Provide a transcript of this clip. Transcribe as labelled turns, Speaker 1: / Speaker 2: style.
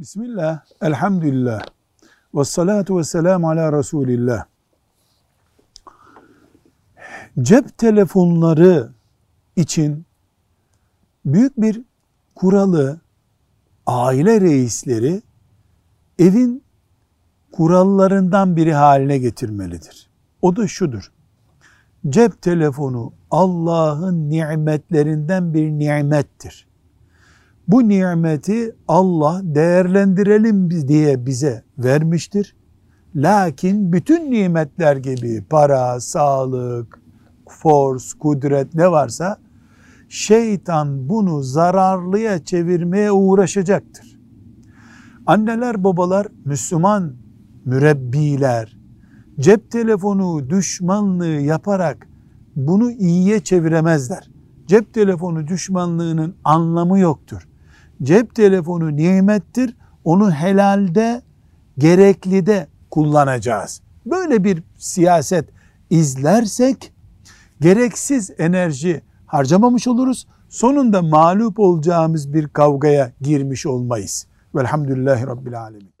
Speaker 1: Bismillah, elhamdülillah, ve salatu ve selamu ala Resulillah. Cep telefonları için büyük bir kuralı aile reisleri evin kurallarından biri haline getirmelidir. O da şudur. Cep telefonu Allah'ın nimetlerinden bir nimettir. Bu nimeti Allah değerlendirelim diye bize vermiştir. Lakin bütün nimetler gibi para, sağlık, force, kudret ne varsa şeytan bunu zararlıya çevirmeye uğraşacaktır. Anneler, babalar, Müslüman mürebbiler cep telefonu düşmanlığı yaparak bunu iyiye çeviremezler. Cep telefonu düşmanlığının anlamı yoktur. Cep telefonu nimettir. Onu helalde, gereklide kullanacağız. Böyle bir siyaset izlersek gereksiz enerji harcamamış oluruz. Sonunda mağlup olacağımız bir kavgaya girmiş olmayız. Velhamdülillahi Rabbil Alemin.